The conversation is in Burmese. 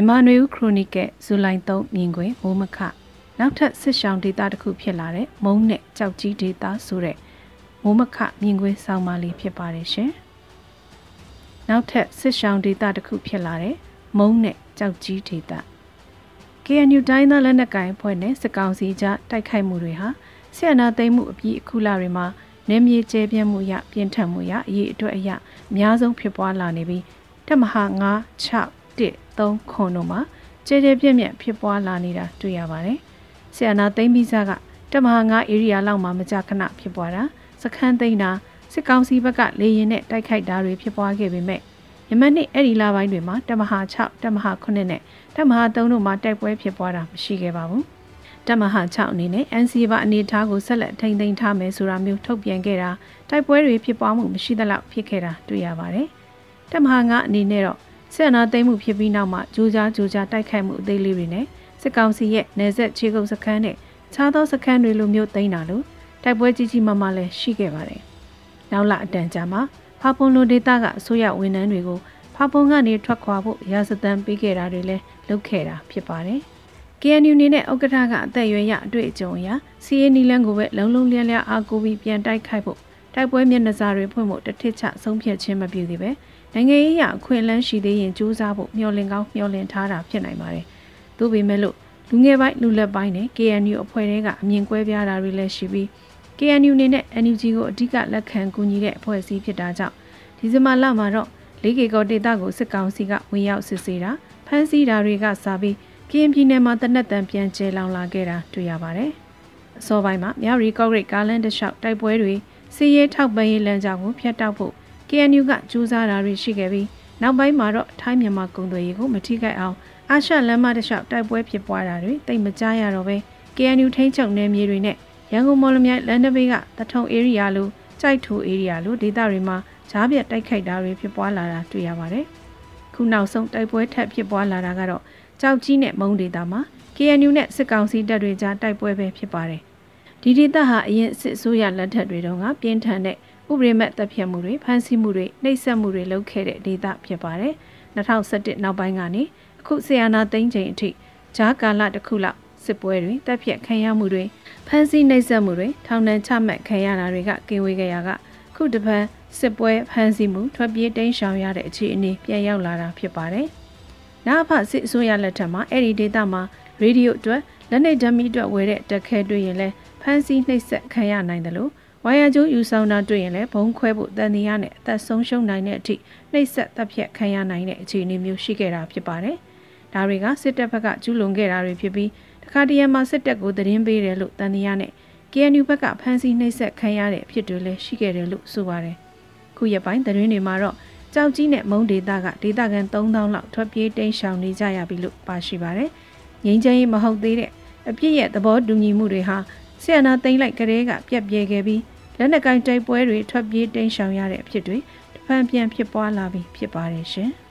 မြန်မာနွေဦးခရိုနီကယ်ဇူလိုင်3မြင်ကွင်းမိုးမခနောက်ထပ်စစ်ရှောင်းဒေတာတစ်ခုဖြစ်လာတဲ့မုံနဲ့ကြောက်ကြီးဒေတာဆိုတဲ့မိုးမခမြင်ကွင်းဆောင်းပါးလေးဖြစ်ပါတယ်ရှင်။နောက်ထပ်စစ်ရှောင်းဒေတာတစ်ခုဖြစ်လာတဲ့မုံနဲ့ကြောက်ကြီးဒေတာ KNU တိုင်းသားလက်နက်ကိုင်ဖွဲ့နဲ့စစ်ကောင်စီကြားတိုက်ခိုက်မှုတွေဟာဆီယနာသိမ်းမှုအပြီးအခုလတွေမှာနေမြေကျဲပြန့်မှုရပြင်းထန်မှုရအရေးအတွက်အရအများဆုံးဖြစ်ပွားလာနေပြီးတက်မဟာ9 6 1 3ခုတို့မှာကျဲကျဲပြန့်ပြန့်ဖြစ်ပွားလာနေတာတွေ့ရပါတယ်။ဆီယနာသိမ်းပြီးစားကတက်မဟာ9 area လောက်မှာမကြခဏဖြစ်ပွားတာစခန်းသိမ်းတာစစ်ကောင်စီဘက်ကလေရင်နဲ့တိုက်ခိုက်တာတွေဖြစ်ပွားခဲ့ပေမဲ့ယမန်နေ့အဲ့ဒီလပိုင်းတွေမှာတမဟာ6တမဟာ9နဲ့တမဟာ3တို့မှာတိုက်ပွဲဖြစ်ပွားတာမရှိခဲ့ပါဘူးတမဟာ6အနေနဲ့ NCA ပါအနေထားကိုဆက်လက်ထိန်းသိမ်းထားမယ်ဆိုတာမျိုးထုတ်ပြန်ခဲ့တာတိုက်ပွဲတွေဖြစ်ပွားမှုမရှိသလောက်ဖြစ်ခဲ့တာတွေ့ရပါတယ်တမဟာ9အနေနဲ့တော့ စစ်အာဏာသိမ်းမှုဖြစ်ပြီးနောက်မှာဂျိုးကြားဂျိုးကြားတိုက်ခိုက်မှုအသေးလေးတွေနဲ့စစ်ကောင်စီရဲ့နေဆက်ခြေကုပ်စခန်းနဲ့ခြားသောစခန်းတွေလိုမျိုးသိမ်းတာလို့တိုက်ပွဲကြီးကြီးမားမားလည်းရှိခဲ့ပါတယ်နောက်လအတန်ကြာမှာဖာပွန်လိုဒေတာကအစိုးရဝန်ထမ်းတွေကိုဖာပွန်ကနေထွက်ခွာဖို့ရာဇသံပေးခဲ့တာတွေလည်းလုပ်ခဲ့တာဖြစ်ပါတယ်။ KNU နေနဲ့ဥက္ကဋ္ဌကအသက်အရွယ်ရအတွေ့အကြုံအရစီးရီနီလန်ကိုပဲလုံလုံလျက်လျက်အားကိုပြီးပြန်တိုက်ခိုက်ဖို့ တိုက်ပွဲမျက်နှာစာတွေဖွင့်ဖို့တထစ်ချဆုံးဖြတ်ခြင်းမပြုသေးပဲနိုင်ငံရေးအရအခွင့်အလန်းရှိသေးရင်ကြိုးစားဖို့မျှော်လင့်ကောင်းမျှော်လင့်ထားတာဖြစ်နိုင်ပါတယ်။သို့ပေမဲ့လို့လူငယ်ပိုင်းလူလက်ပိုင်းနဲ့ KNU အဖွဲ့တွေကအမြင်ကွဲပြားတာတွေလည်းရှိပြီး KNU နေနဲ့ NUG ကိုအဓိကလက်ခံကူညီတဲ့အဖွဲ့အစည်းဖြစ်တာကြောင့်ဒီဇင်ဘာလမှာတော့လေးကေကောဒေတာကိုစစ်ကောင်စီကဝင်ရောက်စစ်ဆေးတာဖမ်းဆီးတာတွေကစားပြီးကရင်ပြည်နယ်မှာတနက်တန်ပြန်ကျဲလောင်လာခဲ့တာတွေ့ရပါတယ်။အစောပိုင်းမှာမြရီကော့ဂရိတ်ကားလန်တလျှောက်တိုက်ပွဲတွေ စီးရဲထောက်ပံ့ရေးလမ်းကြောင်းကိုဖျက်တောက်ဖို့ KNU ကကြိုးစားတာတွေရှိခဲ့ပြီးနောက်ပိုင်းမှာတော့ထိုင်းမြန်မာကုန်သွယ်ရေးကိုမထိခိုက်အောင်အာရှလမ်းမတစ်လျှောက်တိုက်ပွဲဖြစ်ပွားတာတွေတိတ်မကြားရတော့ပဲ KNU ထိန်းချုပ်နယ်မြေတွေနဲ့ရန်ကုန်မော်လမြိုင်လန်ဒဘေးကတထုံ area လိုကြိုက်ထူ area လိုဒေသတွေမှာဂျားပြတ်တိုက်ခိုက်တာတွေဖြစ်ပွားလာတာတွေ့ရပါတယ်။ခုနောက်ဆုံးတိုက်ပွဲထပ်ဖြစ်ပွားလာတာကတော့ကြောက်ကြီးနဲ့မုံဒေသမှာ KNU နဲ့စစ်ကောင်စီတပ်တွေကြားတိုက်ပွဲပဲဖြစ်ပါတယ်။ ဒီဒေသဟာအရင်စစ်ဆိုးရလက်ထက်တွေတုန်းကပြင်းထန်တဲ့ဥပဒေမဲ့တပ်ဖြတ်မှုတွေဖမ်းဆီးမှုတွေနှိပ်စက်မှုတွေလုပ်ခဲ့တဲ့ဒေသဖြစ်ပါတယ်။2017နောက်ပိုင်းကနေအခုဆီယနာသိန်းချိန်အထိဂျားကာလတစ်ခုလောက်စစ်ပွဲတွေတပ်ဖြတ်ခံရမှုတွေဖမ်းဆီးနှိပ်စက်မှုတွေထောင်ဒဏ်ချမှတ်ခံရတာတွေကကင်းဝေးခဲ့ရကခုတပံစစ်ပွဲဖမ်းဆီးမှုထွက်ပြေးတိမ်းရှောင်ရတဲ့အခြေအနေပြန်ရောက်လာတာဖြစ်ပါတယ်။နောက်ဖစစ်အစိုးရလက်ထက်မှာအဲ့ဒီဒေသမှာရေဒီယိုအတွက်လက်နေဓမီအတွက်ဝယ်တဲ့တက်ခဲတွေ့ရင်လဲ ဖမ်းဆီးနှိပ်စက်ခံရနိုင်တယ်လို့ဝိုင်ယာကျိုးယူဆောင်တာတွေ့ရင်လဲဘုံခွဲဖို့တန်တရားနဲ့အသက်ဆုံးရှုံးနိုင်တဲ့အထိနှိပ်စက်တပ်ဖြတ်ခံရနိုင်တဲ့အခြေအနေမျိုးရှိခဲ့တာဖြစ်ပါတယ်။ဒါတွေကစစ်တပ်ဘက်ကကျူးလွန်ခဲ့တာတွေဖြစ်ပြီးတခါတရံမှာစစ်တပ်ကိုသတင်းပေးတယ်လို့တန်တရားနဲ့ KNU ဘက်ကဖမ်းဆီးနှိပ်စက်ခံရတဲ့အဖြစ်တွေလည်းရှိခဲ့တယ်လို့ဆိုပါတယ်။ခုရက်ပိုင်းသတင်းတွေမှာတော့ကြောက်ကြီးနဲ့မုံဒေတာကဒေတာကန်3000လောက်ထွက်ပြေးတိမ်းရှောင်နေကြရပြီလို့ပါရှိပါတယ်။ငိမ့်ချမ်းရေးမဟုတ်သေးတဲ့အပြစ်ရဲ့သဘောတူညီမှုတွေဟာ ဆီယနာသိမ့်လိုက်ကလေးကပြက်ပြဲခဲ့ပြီးလက်နက်ကင်တိုက်ပွဲတွေထွက်ပြေးတိမ်းရှောင်ရတဲ့အဖြစ်တွေတဖန်ပြန်ဖြစ်ပွားလာပြီးဖြစ်ပါတယ်ရှင်။